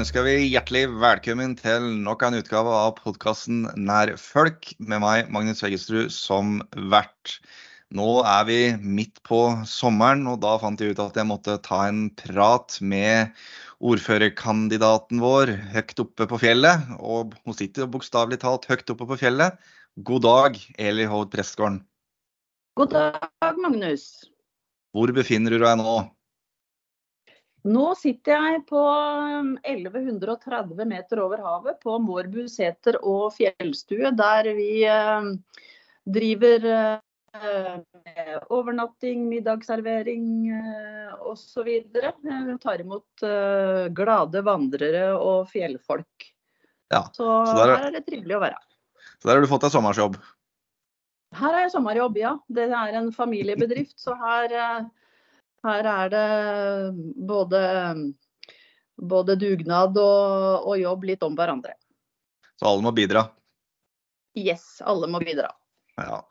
Ønsker vi hjertelig velkommen til nok en utgave av podkasten Nær folk, med meg, Magnus Veggestrud, som vert. Nå er vi midt på sommeren, og da fant jeg ut at jeg måtte ta en prat med ordførerkandidaten vår høyt oppe på fjellet. Og hun sitter bokstavelig talt høyt oppe på fjellet. God dag, Eli Hovd Prestgården. God dag, Magnus. Hvor befinner du deg nå? Nå sitter jeg på 1130 um, meter over havet på Mårbu seter og fjellstue, der vi uh, driver uh, overnatting, middagsservering uh, osv. Tar imot glade vandrere og fjellfolk. Ja, så, så der, her er det trivelig å være. Så der har du fått deg sommerjobb? Her har jeg sommerjobb, ja. Det er en familiebedrift, så her her er det både, både dugnad og, og, jobb litt om hverandre. Så alle må bidra? Yes, alle må bidra. Ja.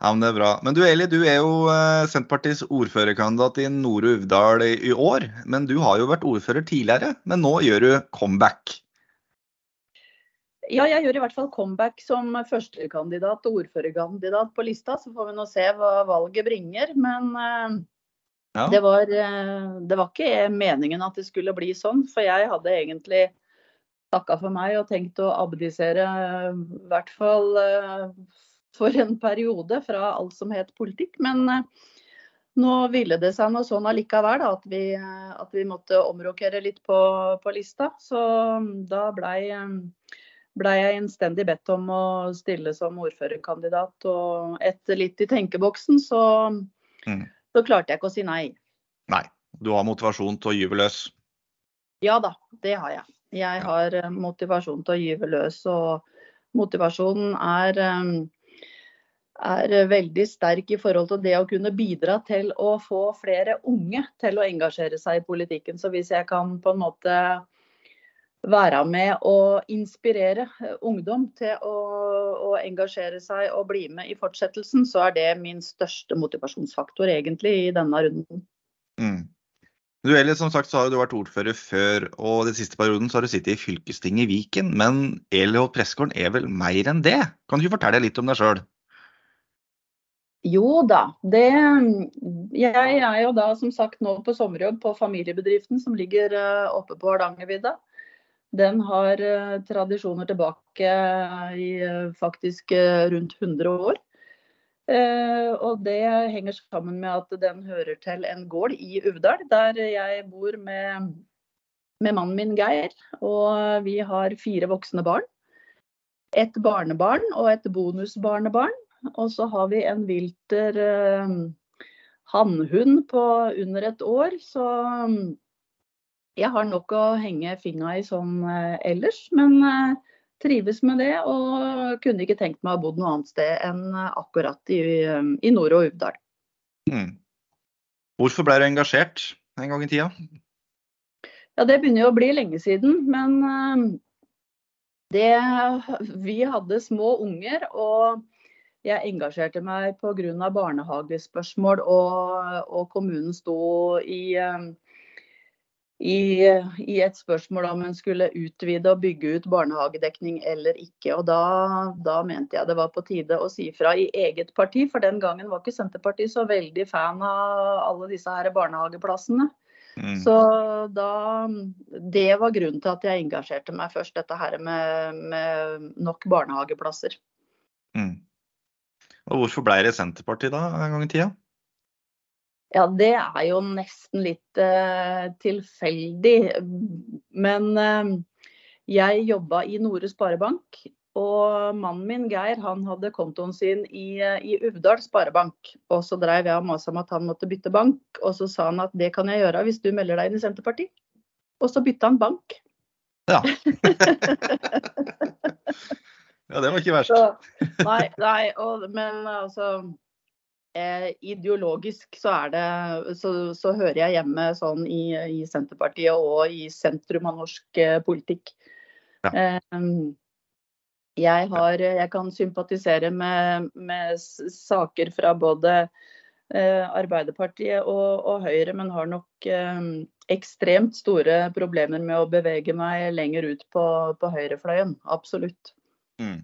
ja, men det er bra. Men du Eli, du er jo eh, Senterpartiets ordførerkandidat i Nord-Uvdal i, i år. Men du har jo vært ordfører tidligere, men nå gjør du comeback. Ja, jeg gjør i hvert fall comeback som førstekandidat og ordførerkandidat på lista. Så får vi nå se hva valget bringer. Men eh, ja. Det, var, eh, det, var, ikke meningen at det skulle bli sånn, for jeg hadde egentlig takka for meg og tenkt å abdisere, i hvert fall eh, for en periode, fra alt som het politikk. Men eh, nå ville det seg noe sånn allikevel, da, at, vi, at, vi, måtte omrokere litt på, på lista. Så mm, da blei ble jeg innstendig bedt om å stille som ordførerkandidat. Og etter litt i tenkeboksen, så mm så klarte jeg ikke å si nei. Nei. Du har motivasjon til å gyve løs? Ja da, det har jeg. Jeg har eh, motivasjon til å gyve løs. Og motivasjonen er, eh, er veldig sterk i forhold til det å kunne bidra til å få flere unge til å engasjere seg i politikken. Så hvis jeg kan på en måte være med og inspirere eh, ungdom til å, å, engasjere seg og bli med i fortsettelsen, så er det min største motivasjonsfaktor egentlig i denne runden. Mm. Du Eli, som sagt så har du vært ordfører før, og den siste perioden så har du sittet i fylkestinget i Viken. Men Eli og Pressgården er vel mer enn det? Kan du ikke fortelle litt om deg sjøl? Jo da. Det, jeg er jo da som sagt nå på sommerjobb på familiebedriften som ligger eh, oppe på Hardangervidda. Den har uh, tradisjoner tilbake i uh, faktisk rundt 100 år. og det henger sammen med at den hører til en gård i Uvdal, der jeg bor med, med mannen min Geir. Og vi har fire voksne barn. Et barnebarn og et bonusbarnebarn. Og så har vi en vilter hannhund på under et år. Så jeg har nok å henge fingra i sånn ellers, men eh, trives med det. Og kunne ikke tenkt meg å ha bodd noe annet sted enn eh, akkurat i, i Nord- og Uvdal. Mm. Hvorfor ble du engasjert en gang i tida? Ja, Det begynner jo å bli lenge siden. Men det, vi hadde små unger. og jeg engasjerte meg pga. barnehagespørsmål, og, og kommunen sto i i, i, et spørsmål om en skulle utvide og bygge ut barnehagedekning eller ikke. Og da, da, mente jeg det var på tide å si fra i eget parti, for den gangen var ikke Senterpartiet så veldig fan av alle disse her barnehageplassene. Mm. Så da Det var grunnen til at jeg engasjerte meg først, dette her med, med nok barnehageplasser. Mm. Og hvorfor ble det Senterpartiet da en gang i tida? Ja, det er jo nesten litt uh, tilfeldig. Men uh, jeg jobba i Nore Sparebank. Og mannen min Geir han hadde kontoen sin i, uh, i Uvdal Sparebank. Og så dreiv jeg og masa om at han måtte bytte bank, og så sa han at det kan jeg gjøre hvis du melder deg inn i Senterpartiet. Og så bytta han bank. Ja. ja, det var ikke verst. Så, nei, nei og, men altså eh, ideologisk så, det, så, så, hører jeg hjemme sånn i, i, Senterpartiet og i sentrum av norsk eh, politikk. Ja. Eh, jeg, har, jeg, kan sympatisere med, med saker fra både eh, Arbeiderpartiet og, og, Høyre, men har nok eh, ekstremt store problemer med å bevege meg lenger ut på, på høyrefløyen. Absolutt. Mm.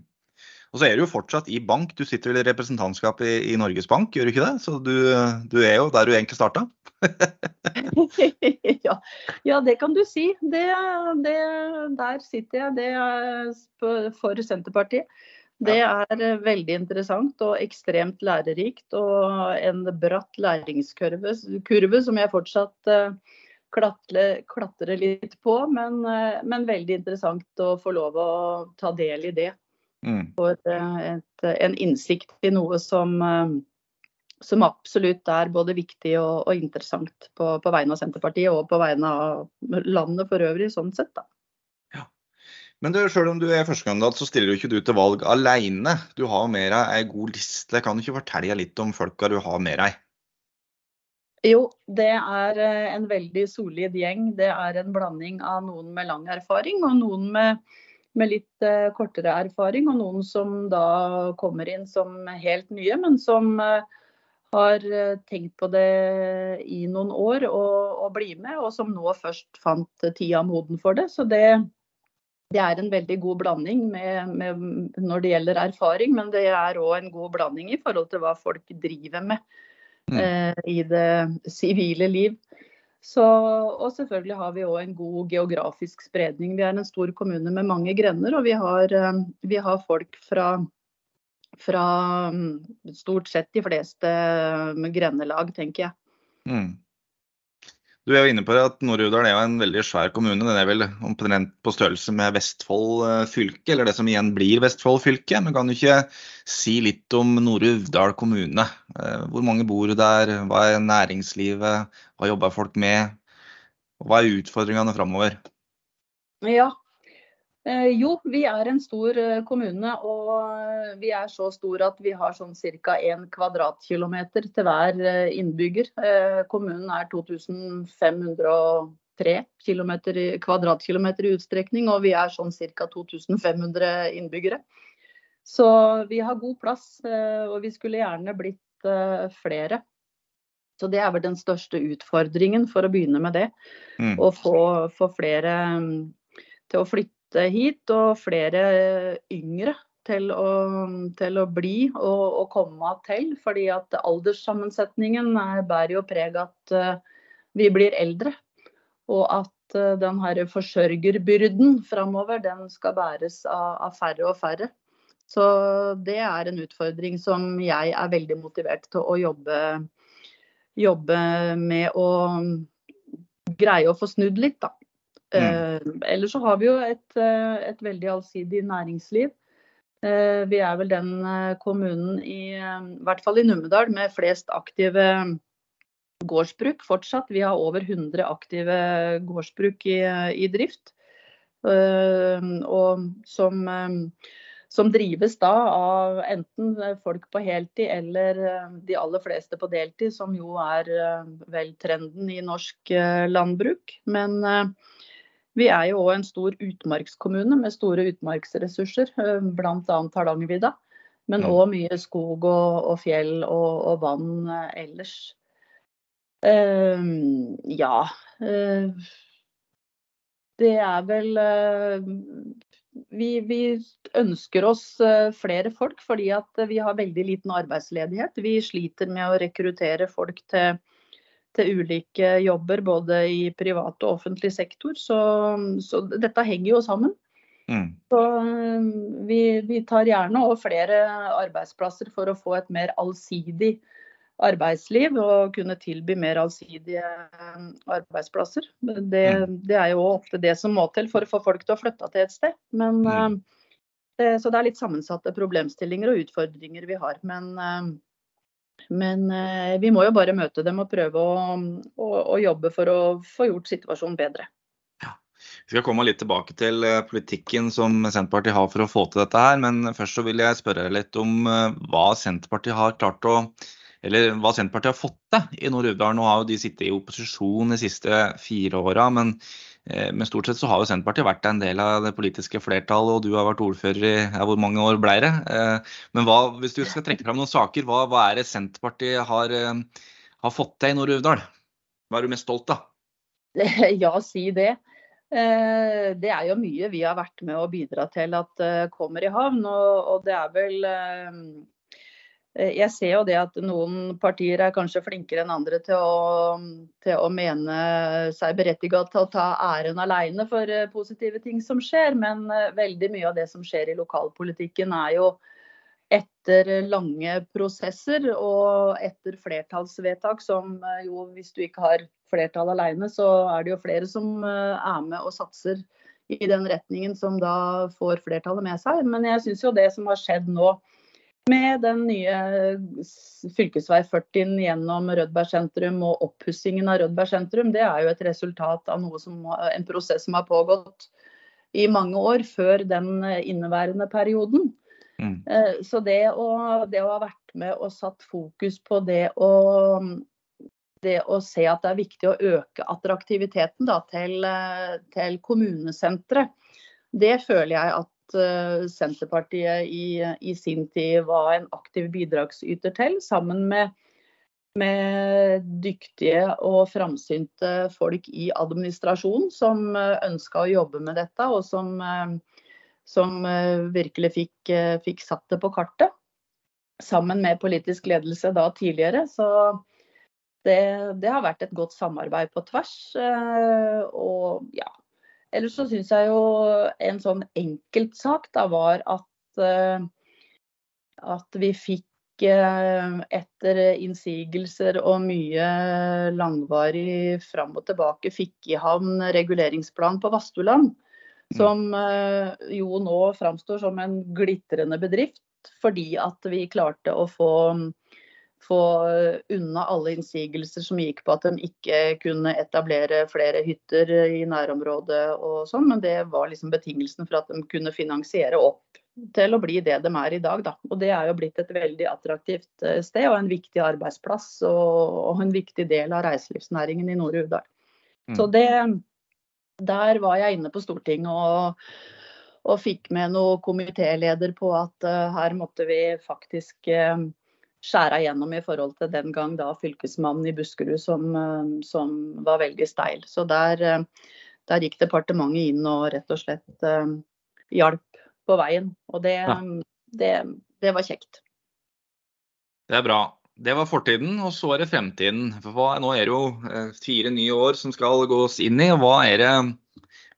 Og så er du jo fortsatt i bank. Du sitter vel i representantskapet i, i, Norges Bank, gjør du ikke det? Så du, du er jo der du egentlig starta? ja. ja, det kan du si. Det, det, der sitter jeg. Det er for Senterpartiet. Det er veldig interessant og ekstremt lærerikt. Og en bratt læringskurve kurve, som jeg fortsatt uh, klatre, klatre, litt på. Men, uh, men veldig interessant å få lov å ta del i det. Mm. For et, en innsikt i noe som, eh, som absolutt er både viktig og, og interessant på, på, vegne av Senterpartiet og på vegne av landet for øvrig, sånn sett. da. Ja. Men du, selv om du er førstekandidat, så stiller du ikke du til valg alene. Du har med deg ei god liste. Kan du ikke fortelle litt om folka du har med deg? Jo, det er eh, en veldig solid gjeng. Det er en blanding av noen med lang erfaring og noen med med litt uh, kortere erfaring, og noen som da kommer inn som helt nye, men som uh, har uh, tenkt på det i noen år og, og blir med, og som nå først fant tida moden for det. Så det, det er en veldig god blanding med, med, når det gjelder erfaring, men det er òg en god blanding i forhold til hva folk driver med mm. i det sivile liv. Så, og selvfølgelig har vi òg en god geografisk spredning. Vi er en stor kommune med mange grender, og vi har, eh, vi har folk fra, fra, mm, stort sett de fleste mm, grendelag, tenker jeg. Mm. Du er jo inne på det at Nord-Uvdal er jo en veldig svær kommune. Den er vel omtrent på størrelse med Vestfold eh, fylke, eller det som igjen blir Vestfold fylke. Men kan du ikke si litt om Nord-Uvdal kommune? Eh, hvor mange bor der? Hva er næringslivet? Hva jobber folk med? Hva er utfordringene framover? Ja, jo, vi er en stor eh, kommune, og eh, vi er så stor at vi har sånn ca. 1 kvadratkilometer til hver innbygger. Kommunen er 2503 kvadratkilometer i utstrekning, og vi er sånn ca. 2500 innbyggere. Så vi har god plass, og vi skulle gjerne blitt flere. Så det er vel den største utfordringen, for å begynne med det. Mm. Å få, få flere mm, til å flytte hit, og flere yngre til å, til å bli og, og, komme til. Fordi at alderssammensetningen er, bærer jo preg at uh, vi blir eldre. Og at uh, den her forsørgerbyrden framover, den skal bæres av, av, færre og færre. Så det er en utfordring som jeg er veldig motivert til å jobbe, jobbe med å greie å få snudd litt, da. Mm. Eh, ellers så har vi jo et, eh, et veldig allsidig næringsliv. Eh, vi er vel den kommunen i, i hvert fall i Numedal med flest aktive gårdsbruk fortsatt. Vi har over 100 aktive gårdsbruk i, i drift. Og som, som, drives da av enten folk på heltid eller de aller fleste på deltid, som jo er vel trenden i norsk landbruk. Men vi er jo òg en stor utmarkskommune med store utmarksressurser, eh, bl.a. Hardangervidda. Men òg mye skog og, og fjell og, og, vann eh, ellers. Uh, ja. Uh, det er vel uh, vi, vi, ønsker oss flere folk fordi at vi har veldig liten arbeidsledighet. Vi sliter med å rekruttere folk til til ulike jobber, både i privat og offentlig sektor. Så, så dette henger jo sammen. Mm. Så vi, vi, tar gjerne over flere arbeidsplasser for å få et mer allsidig arbeidsliv og kunne tilby mer allsidige arbeidsplasser. Det, mm. det er jo ofte det som må til for å få folk til å flytte til et sted. Men, mm. det, så det er litt sammensatte problemstillinger og utfordringer vi har. Men men eh, vi må jo bare møte dem og prøve å, å, å, jobbe for å få gjort situasjonen bedre. Vi skal komme litt tilbake til eh, politikken som Senterpartiet har for å få til dette her. Men først så vil jeg spørre litt om eh, hva Senterpartiet har klart å eller hva Senterpartiet har fått til i Nord-Uvdal. Nå har jo de sittet i opposisjon de siste fire åra, men men stort sett så har jo Senterpartiet vært en del av det politiske flertallet, og du har vært ordfører i ja, hvor mange år ble det? Eh, men hva, hvis du skal trekke fram noen saker, hva, hva er det Senterpartiet har, eh, har fått til i Nord-Uvdal? Hva er du mest stolt av? Ja, si det. Eh, det er jo mye vi har vært med å bidra til at kommer i havn. Og det er vel Jeg ser jo det at noen partier er kanskje flinkere enn andre til å, til å mene seg berettiget til å ta æren alene for positive ting som skjer. Men veldig mye av det som skjer i lokalpolitikken er jo etter lange prosesser og etter flertallsvedtak som eh, jo, hvis du ikke har flertall alene, så er det jo flere som eh, er med og satser i den retningen som da får flertallet med seg. Men jeg syns jo det som har skjedd nå med den nye fv. 40 gjennom Rødberg sentrum og oppussingen av Rødberg sentrum, det er jo et resultat av som, en prosess som har pågått i mange år før den inneværende perioden. Mm. Eh, så det å, det å, ha vært med og satt fokus på det å, det å se at det er viktig å øke attraktiviteten da, til, til kommunesenteret, det føler jeg at uh, Senterpartiet i, i, sin tid var en aktiv bidragsyter til, sammen med, med dyktige og framsynte folk i administrasjonen som uh, ønska å jobbe med dette, og som uh, som eh, virkelig fikk, eh, fikk, satt det på kartet. Sammen med politisk ledelse da tidligere. Så det, det har vært et godt samarbeid på tvers. Eh, og ja. Ellers så syns jeg jo en sånn enkeltsak da var at, at vi fikk etter innsigelser og mye langvarig fram og tilbake fikk i havn reguleringsplan på Vastuland. Mm. Som eh, jo nå framstår som en glitrende bedrift, fordi at vi klarte å få, få unna alle innsigelser som gikk på at de ikke kunne etablere flere hytter i nærområdet og sånn. Men det var liksom betingelsen for at de kunne finansiere opp til å bli det de er i dag. Da. Og det er jo blitt et veldig attraktivt eh, sted og en viktig arbeidsplass og, og en viktig del av reiselivsnæringen i Nord-Uvdal. Mm. Så det, der var jeg inne på Stortinget og, og fikk med noen komitéleder på at uh, her måtte vi faktisk uh, skjære gjennom i forhold til den gang da fylkesmannen i Buskerud som, uh, som var veldig steil. Så der, der, gikk departementet inn og rett og slett hjalp på veien. Og det, ja. det, det var kjekt. Det er bra. Det var fortiden, og så er det fremtiden. For nå er det jo eh, fire nye år som skal gås inn i. og Hva er det,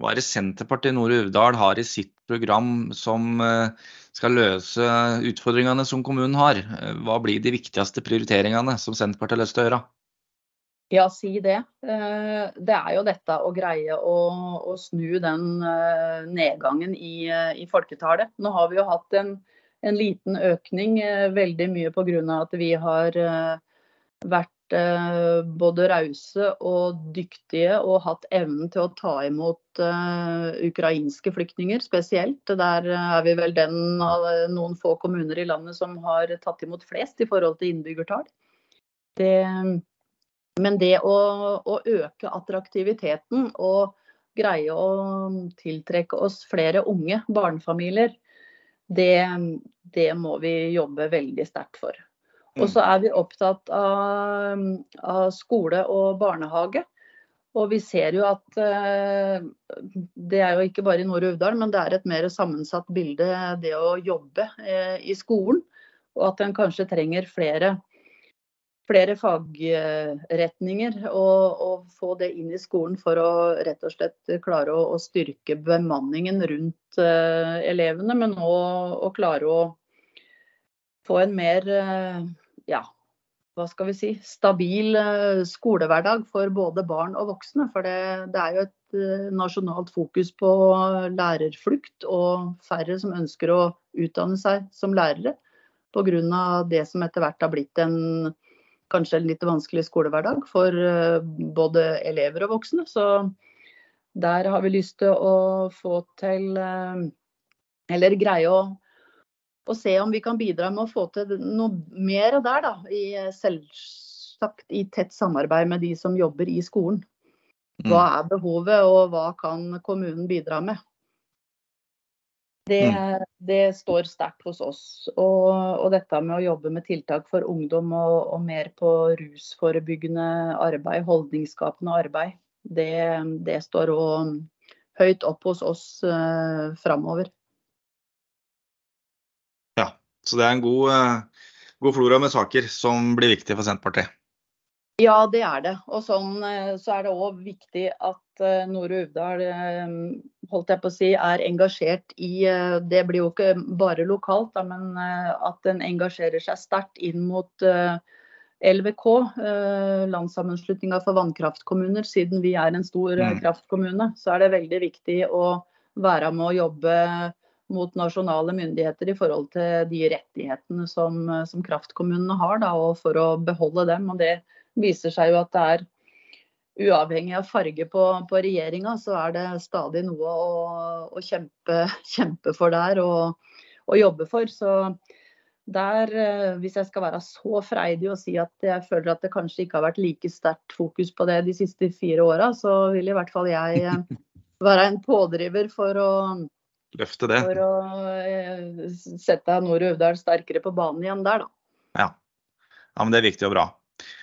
hva er det Senterpartiet Nord-Uvdal har i sitt program som eh, skal løse utfordringene som kommunen har? Hva blir de viktigste prioriteringene som Senterpartiet har lyst til å gjøre? Ja, si det. Eh, det er jo dette å greie å, å snu den nedgangen i, i folketallet. Nå har vi jo hatt en en liten økning, eh, veldig mye pga. at vi har eh, vært eh, både rause og dyktige og hatt evnen til å ta imot ukrainske flyktninger spesielt. Der er vi vel den av noen få kommuner i landet som har tatt imot flest i forhold til innbyggertall. Det, men det å, å øke attraktiviteten og greie å tiltrekke oss flere unge barnefamilier, det, det må vi jobbe veldig sterkt for. Og så er vi opptatt av, av, skole og barnehage. Og vi ser jo at uh, det er jo ikke bare i Nord-Uvdal, men det er et mer sammensatt bilde det å jobbe uh, i skolen. Og at en kanskje trenger flere flere fagretninger og, og, få det inn i skolen for å rett og slett klare å, å styrke bemanningen rundt uh, elevene, men òg klare å få en mer ja, hva skal vi si, stabil uh, skolehverdag for både barn og voksne. For det, det er jo et nasjonalt fokus på lærerflukt og færre som ønsker å utdanne seg som lærere. Pga. det som etter hvert har blitt en kanskje en litt vanskelig skolehverdag for eh, både elever og voksne. Så der har vi lyst til å få til eh, Eller greie å, å se om vi kan bidra med å få til noe mer der, da. I, selvsagt i tett samarbeid med de som jobber i skolen. Hva mm. er behovet, og hva kan kommunen bidra med? Det, mm. det står sterkt hos oss. Og, og, dette med å jobbe med tiltak for ungdom og, og, mer på rusforebyggende arbeid, holdningsskapende arbeid. det, det står òg høyt opp hos oss uh, framover. Så det er en god, uh, god flora med saker som blir viktige for Senterpartiet. Ja, det er det. Og sånn uh, så er det òg viktig at Nore Uvdal holdt jeg på å si, er engasjert i Det blir jo ikke bare lokalt, da, men at en engasjerer seg sterkt inn mot LVK, eh, Landssammenslutninga for vannkraftkommuner, siden vi er en stor eh, mm. kraftkommune, så er det veldig viktig å være med å jobbe mot nasjonale myndigheter i forhold til de rettighetene som, som kraftkommunene har, da, og for å beholde dem. Og det viser seg jo at det er uavhengig av farge på, på regjeringa, så er det stadig noe å, å kjempe, kjempe, for der og, og jobbe for. Så der, eh, hvis jeg skal være så freidig og si at jeg føler at det kanskje ikke har vært like sterkt fokus på det de siste fire åra, så vil i hvert fall jeg eh, være en pådriver for å Løfte det. For å eh, sette Nord Uvdal sterkere på banen igjen der, da. Ja. ja, men det er viktig og bra.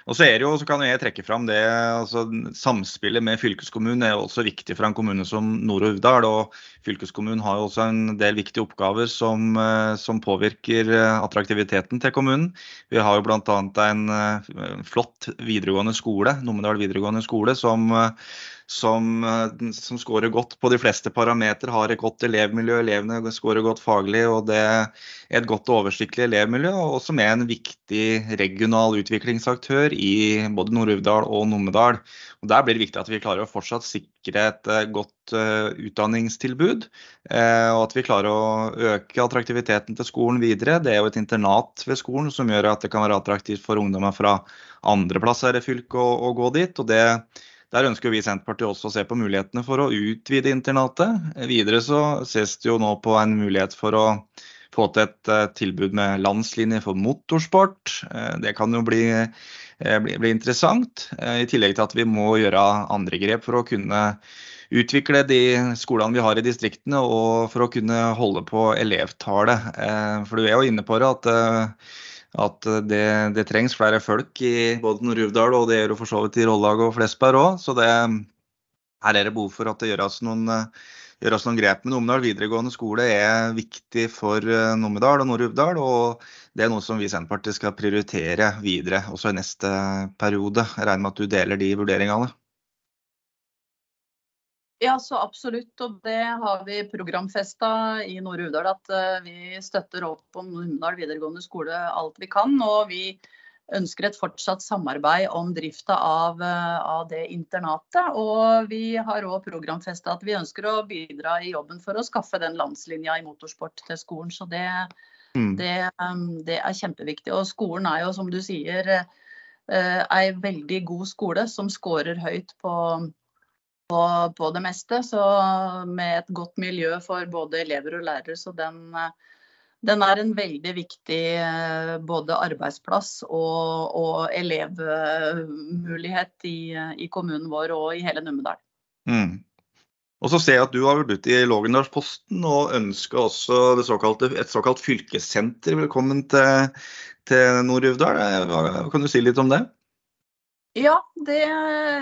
Og så, er det jo, så kan jeg trekke fram det, altså Samspillet med fylkeskommunen er jo også viktig for en kommune som Nord- og Uvdal. og Fylkeskommunen har jo også en del viktige oppgaver som, eh, som påvirker eh, attraktiviteten til kommunen. Vi har jo bl.a. en eh, flott videregående skole, Numedal videregående skole, som som, som scorer godt på de fleste parametere, har et godt elevmiljø. Elevene scorer godt faglig, og det er et godt og oversiktlig elevmiljø. Og som er en viktig regional utviklingsaktør i både Nord-Uvdal og Numedal. Og Der blir det viktig at vi klarer å fortsatt sikre et eh, godt uh, utdanningstilbud. Uh, og at vi klarer å øke attraktiviteten til skolen videre. Det er jo et internat ved skolen som gjør at det kan være attraktivt for ungdommer fra andre plasser i fylket å, å gå dit. og det der ønsker vi i Senterpartiet også å se på mulighetene for å utvide internatet. Videre så ses det jo nå på en mulighet for å få til et uh, tilbud med landslinje for motorsport. Uh, det kan jo bli, uh, bli, bli interessant. I tillegg til at vi må gjøre andre grep for å kunne utvikle de skolene vi har i distriktene, og for å kunne holde på elevtallet. For du er jo inne på det at at det, det, trengs flere folk i både Nord-Uvdal og det gjør jo for så vidt i Rollag og Flesberg òg. Her er det behov for at det gjøres noen, gjøres noen grep. Men Numedal videregående skole er viktig for eh, Numedal og Nord-Uvdal. Og det er noe som vi i Senterpartiet skal prioritere videre også i neste periode. Jeg regner med at du deler de vurderingene? Ja, så absolutt. Og det har vi programfesta i Nord-Uvdal. At eh, vi støtter opp om Numedal videregående skole alt vi kan. Og vi ønsker et fortsatt samarbeid om drifta av, eh, av det internatet. Og vi har òg programfesta at vi ønsker å bidra i jobben for å skaffe den landslinja i motorsport til skolen. Så det, mm. det, um, det er kjempeviktig. Og skolen er jo, som du sier, eh, ei veldig god skole som scorer høyt på på, på, det meste. Så med et godt miljø for både elever og lærere. Så den, den er en veldig viktig både arbeidsplass og, og elevmulighet i, i, kommunen vår og i hele Numedal. Mm. Og så ser jeg at du har vært ute i Lågendalsposten og ønsker også såkalte, et såkalt fylkessenter. Velkommen til, til Nord-Uvdal. Kan du si litt om det? Ja, det,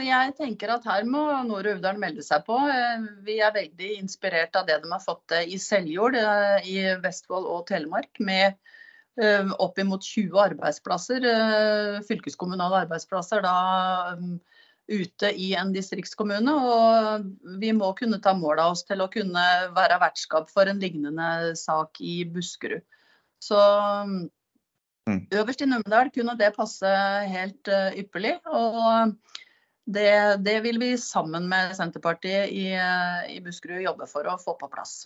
jeg tenker at her må Nord Uvdal melde seg på. Eh, vi er veldig inspirert av det de har fått til i Seljord eh, i Vestfold og Telemark. Med eh, oppimot 20 arbeidsplasser, fylkeskommunale arbeidsplasser da ute i en distriktskommune. Og vi må kunne ta mål av oss til å kunne være vertskap for en lignende sak i Buskerud. Så Mm. Øverst i Numedal kunne det passe helt uh, ypperlig. Og det, det, vil vi sammen med Senterpartiet i, uh, i Buskerud jobbe for å få på plass.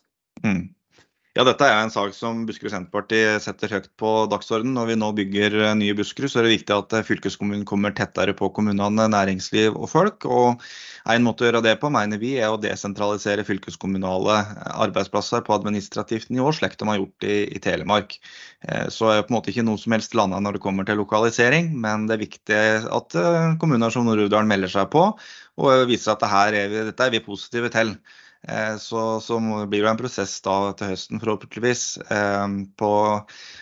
Ja, dette er en sak som Buskerud Senterparti setter høyt på dagsordenen. Når vi nå bygger eh, nye Buskerud, så er det viktig at eh, fylkeskommunen kommer tettere på kommunene, næringsliv og folk. Og En måte å gjøre det på, mener vi, er å desentralisere fylkeskommunale arbeidsplasser på administrativt nivå, slik de har gjort i, i Telemark. Eh, så er det på en måte ikke noe som helst landa når det kommer til lokalisering, men det er viktig at kommuner som Nord-Uvdal melder seg på og viser at dette er vi, dette er vi positive til. Eh, så, så, blir det en prosess da til høsten, forhåpentligvis, eh, på,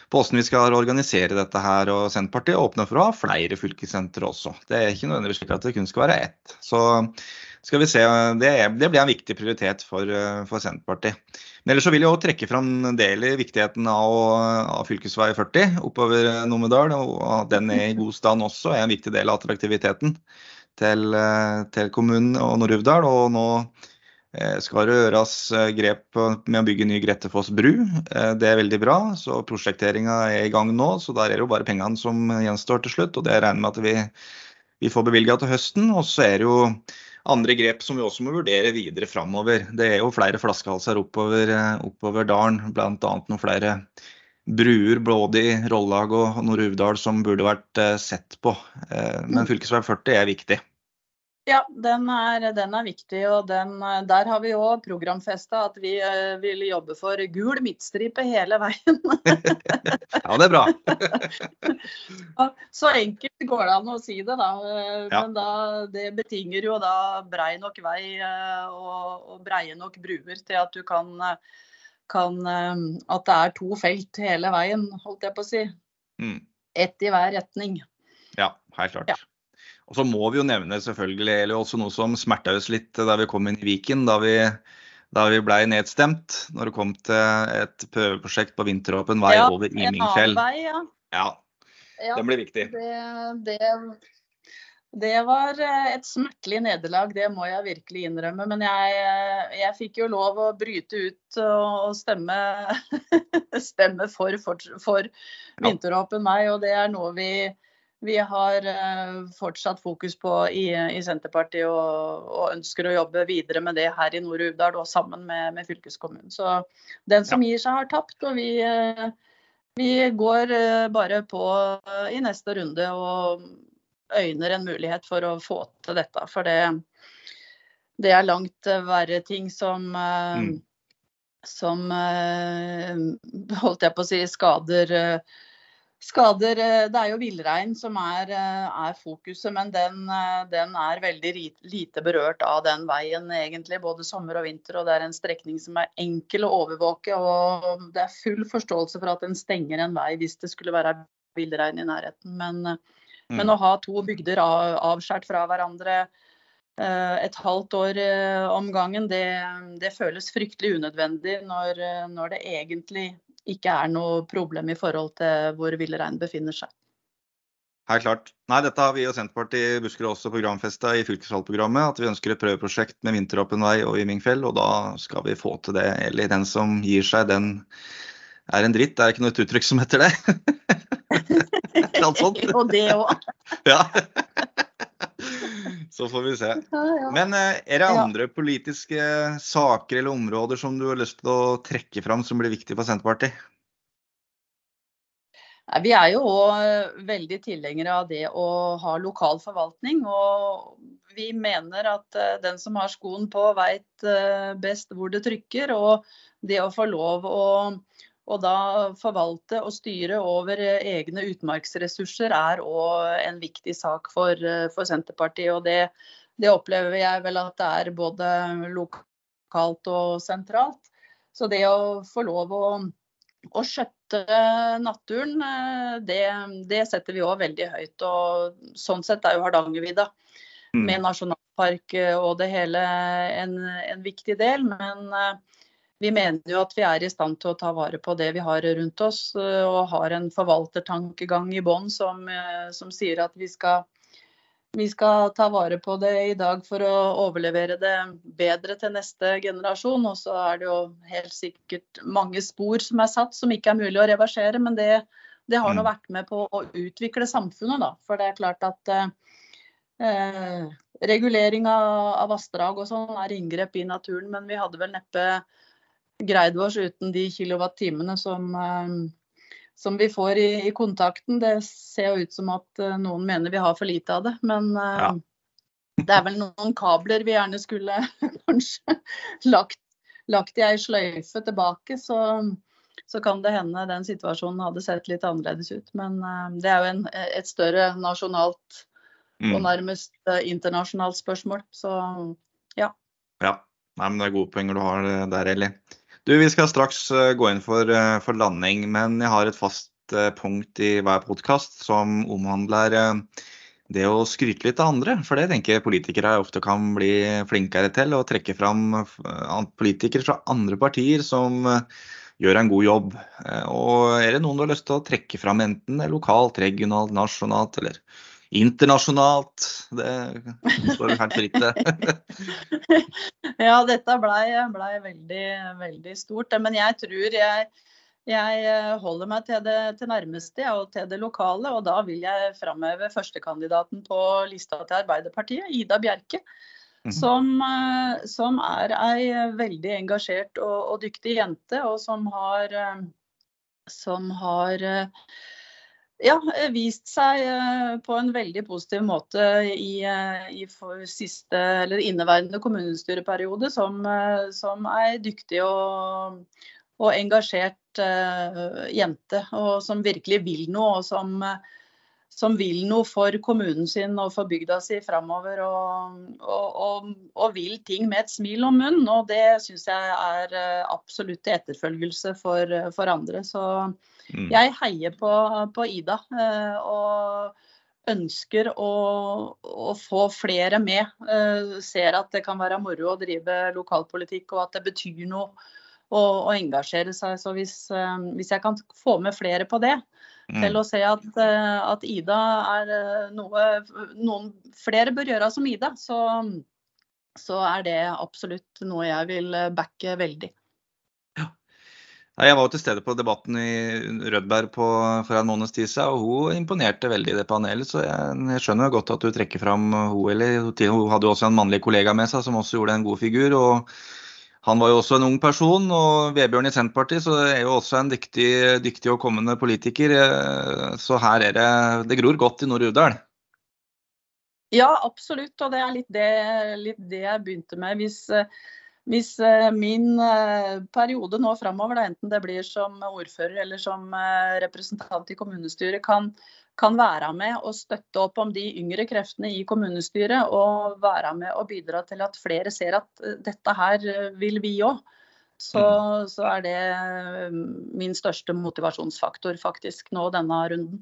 på hvordan vi skal organisere dette her. Og Senterpartiet åpner for å ha flere fylkessentre også. Det er ikke nødvendigvis slik at det kun skal være ett. Så skal vi se, det, det blir en viktig prioritet for, for, Senterpartiet. Men ellers så vil jeg også trekke fram en del i viktigheten av, av fv. 40 oppover Numedal. Og at den er i god stand også er en viktig del av attraktiviteten til, til kommunen og Nord-Uvdal. Og nå Eh, skal røres eh, grep med å bygge ny Grettefoss bru. Eh, det er veldig bra. så Prosjekteringa er i gang nå, så der er det jo bare pengene som gjenstår til slutt. og Det regner med at vi, vi får bevilga til høsten. Og så er det jo andre grep som vi også må vurdere videre framover. Det er jo flere flaskehalser oppover, oppover dalen, bl.a. noen flere bruer både i Rollag og Nord-Uvdal som burde vært sett på. Men fv. 40 er viktig. Ja, den er, den er, viktig. og den, Der har vi òg programfesta at vi uh, vil jobbe for gul midtstripe hele veien. ja, det er bra. så enkelt går det an å si det, da. Eh, men da, det betinger jo da brei nok vei uh, og, og, breie nok bruer til at du kan, kan At det er to felt hele veien, holdt jeg på å si. Mm. Ett i hver retning. Ja, helt klart. Ja. Og så må vi jo nevne selvfølgelig eller også noe som smerta oss litt da vi kom inn i Viken. Da vi, da vi blei nedstemt når det kom til et prøveprosjekt på vinteråpen vei ja, over Imingfjell. Vei, ja. ja. ja. Den blir viktig. Det, det, det, var et smertelig nederlag, det må jeg virkelig innrømme. Men jeg, jeg fikk jo lov å bryte ut og stemme, stemme for, for, for vinteråpen vei, og det er noe vi vi har uh, fortsatt fokus på i, i Senterpartiet og, og, ønsker å jobbe videre med det her i Nord-Uvdal og sammen med, med, fylkeskommunen. Så den som gir seg, har tapt. Og vi, uh, vi går uh, bare på i neste runde og øyner en mulighet for å få til dette. For det, det er langt verre ting som mm. som holdt jeg på å si skader Skader eh, Det er jo villrein som er, eh, er, fokuset, men den, eh, den, er veldig lite berørt av den veien egentlig, både sommer og vinter. og Det er en strekning som er enkel å overvåke. og Det er full forståelse for at den stenger en vei hvis det skulle være villrein i nærheten. Men, mm. men, å ha to bygder av, avskåret fra hverandre et halvt år om gangen, det, det føles fryktelig unødvendig når, når det egentlig ikke er noe problem i forhold til hvor villreinen befinner seg. Helt klart. Nei, Dette har vi og Senterpartiet Buskerud også programfesta i fylkesvalgprogrammet. At vi ønsker et prøveprosjekt med vinteråpen vei og Imingfjell. Og da skal vi få til det. Eller den som gir seg, den er en dritt. Det er ikke noe uttrykk som heter det. Sånt. og det òg. ja. Så får vi se. Men eh, er det andre politiske saker eller områder som du har lyst til å trekke fram som blir viktig for Senterpartiet? Vi er jo òg eh, veldig tilhengere av det å ha lokal forvaltning. Og vi mener at eh, den som har skoen på, veit best hvor det trykker. Og det å få lov å og da forvalte og styre over eh, egne utmarksressurser er òg en viktig sak for, eh, for Senterpartiet. Og det, det, opplever jeg vel at det er både lokalt og sentralt. Så det å få lov å, å skjøtte naturen, eh, det, det setter vi òg veldig høyt. Og sånn sett er jo Hardangervidda mm. med nasjonalpark og det hele en, en viktig del. Men vi mener jo at vi er i stand til å ta vare på det vi har rundt oss, eh, og har en forvaltertankegang i bånn som, eh, som, sier at vi skal, vi skal, ta vare på det i dag for å overlevere det bedre til neste generasjon. Og så er det jo helt sikkert mange spor som er satt som ikke er mulig å reversere, men det, det har nå mm. vært med på å utvikle samfunnet, da. For det er klart at eh, regulering av, av vassdrag og sånn er inngrep i naturen, men vi hadde vel neppe greid oss uten de kilowattimene som, eh, som vi får i, i, kontakten. Det ser jo ut som at eh, noen mener vi har for lite av det. Men eh, ja. det er vel noen kabler vi gjerne skulle kanskje lagt, lagt i ei sløyfe tilbake. Så, så, kan det hende den situasjonen hadde sett litt annerledes ut. Men det er jo en, et større nasjonalt og mm. nærmest internasjonalt spørsmål. Så ja. Ja, Nei, men det er gode poenger du har der, Eli. Du, Vi skal straks eh, gå inn for, eh, for landing, men jeg har et fast eh, punkt i hver podkast som omhandler det å skryte litt av andre. For det tenker jeg politikere ofte kan bli flinkere til. Å trekke fram politikere fra andre partier som gjør en god jobb. Og er det noen du har lyst til å trekke fram, enten lokalt, regionalt, nasjonalt eller internasjonalt. Det står helt fritt, ikke. ja, dette blei ble veldig, veldig stort. Men jeg tror jeg, jeg holder meg til det til nærmeste og til det lokale. Og da vil jeg framheve førstekandidaten på lista til Arbeiderpartiet, Ida Bjerke. Mhm. Som, som, er ei veldig engasjert og, og, dyktig jente, og som har, som har ja, eh, vist seg eh, på en veldig positiv måte i, eh, i siste, inneværende kommunestyreperiode som, som ei dyktig og, og engasjert uh, jente. Og som virkelig vil noe, og som, som, vil noe for kommunen sin og for bygda si framover. Og, og, og, vil ting med et smil om munnen. Og det syns jeg er absolutt til etterfølgelse for, for andre. Så Mm. Jeg heier på, på Ida eh, og ønsker å, å, få flere med. Eh, ser at det kan være moro å drive lokalpolitikk og at det betyr noe å, engasjere seg. Så hvis, eh, hvis, jeg kan få med flere på det, mm. til å se at, at, Ida er noe noen flere bør gjøre som Ida, så, så er det absolutt noe jeg vil backe veldig. Jeg var jo til stede på debatten i Rødberg på, for en måneds tid siden, og hun imponerte veldig i det panelet. Så jeg, jeg skjønner godt at du trekker fram hun, eller hun hadde jo også en mannlig kollega med seg som også gjorde en god figur. og han var jo også en ung person, og Vebjørn i Senterpartiet så er jo også en dyktig, dyktig og kommende politiker. Så her er det Det gror godt i Nord-Uvdal. Ja, absolutt. Og det er litt det, litt det jeg begynte med. Hvis hvis eh, min eh, periode nå framover, enten det blir som ordfører eller som eh, representant i kommunestyret, kan, kan, være med og støtte opp om de yngre kreftene i kommunestyret, og være med og bidra til at flere ser at dette her vil vi òg, så, mm. så er det min største motivasjonsfaktor faktisk nå denne runden.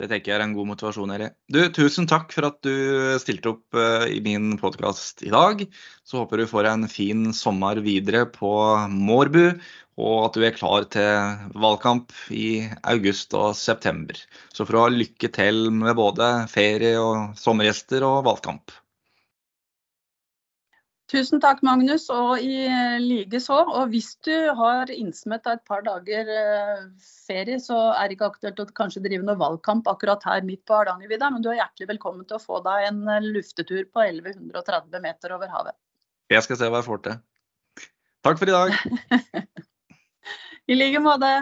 Det tenker jeg er en god motivasjon, Eli. Du, tusen takk for at du stilte opp uh, i min podkast i dag. Så håper du får en fin sommer videre på Mårbu, og at du er klar til valgkamp i august og september. Så for å ha lykke til med både ferie og sommergjester og valgkamp. Tusen takk, Magnus, og i like så. Og hvis du har innsmett et par dager eh, ferie, så er det ikke aktuelt å kanskje drive noe valgkamp akkurat her midt på Hardangervidda, men du er hjertelig velkommen til å få deg en eh, luftetur på 1130 meter over havet. Jeg skal se hva jeg får til. Takk for i dag. I like måte.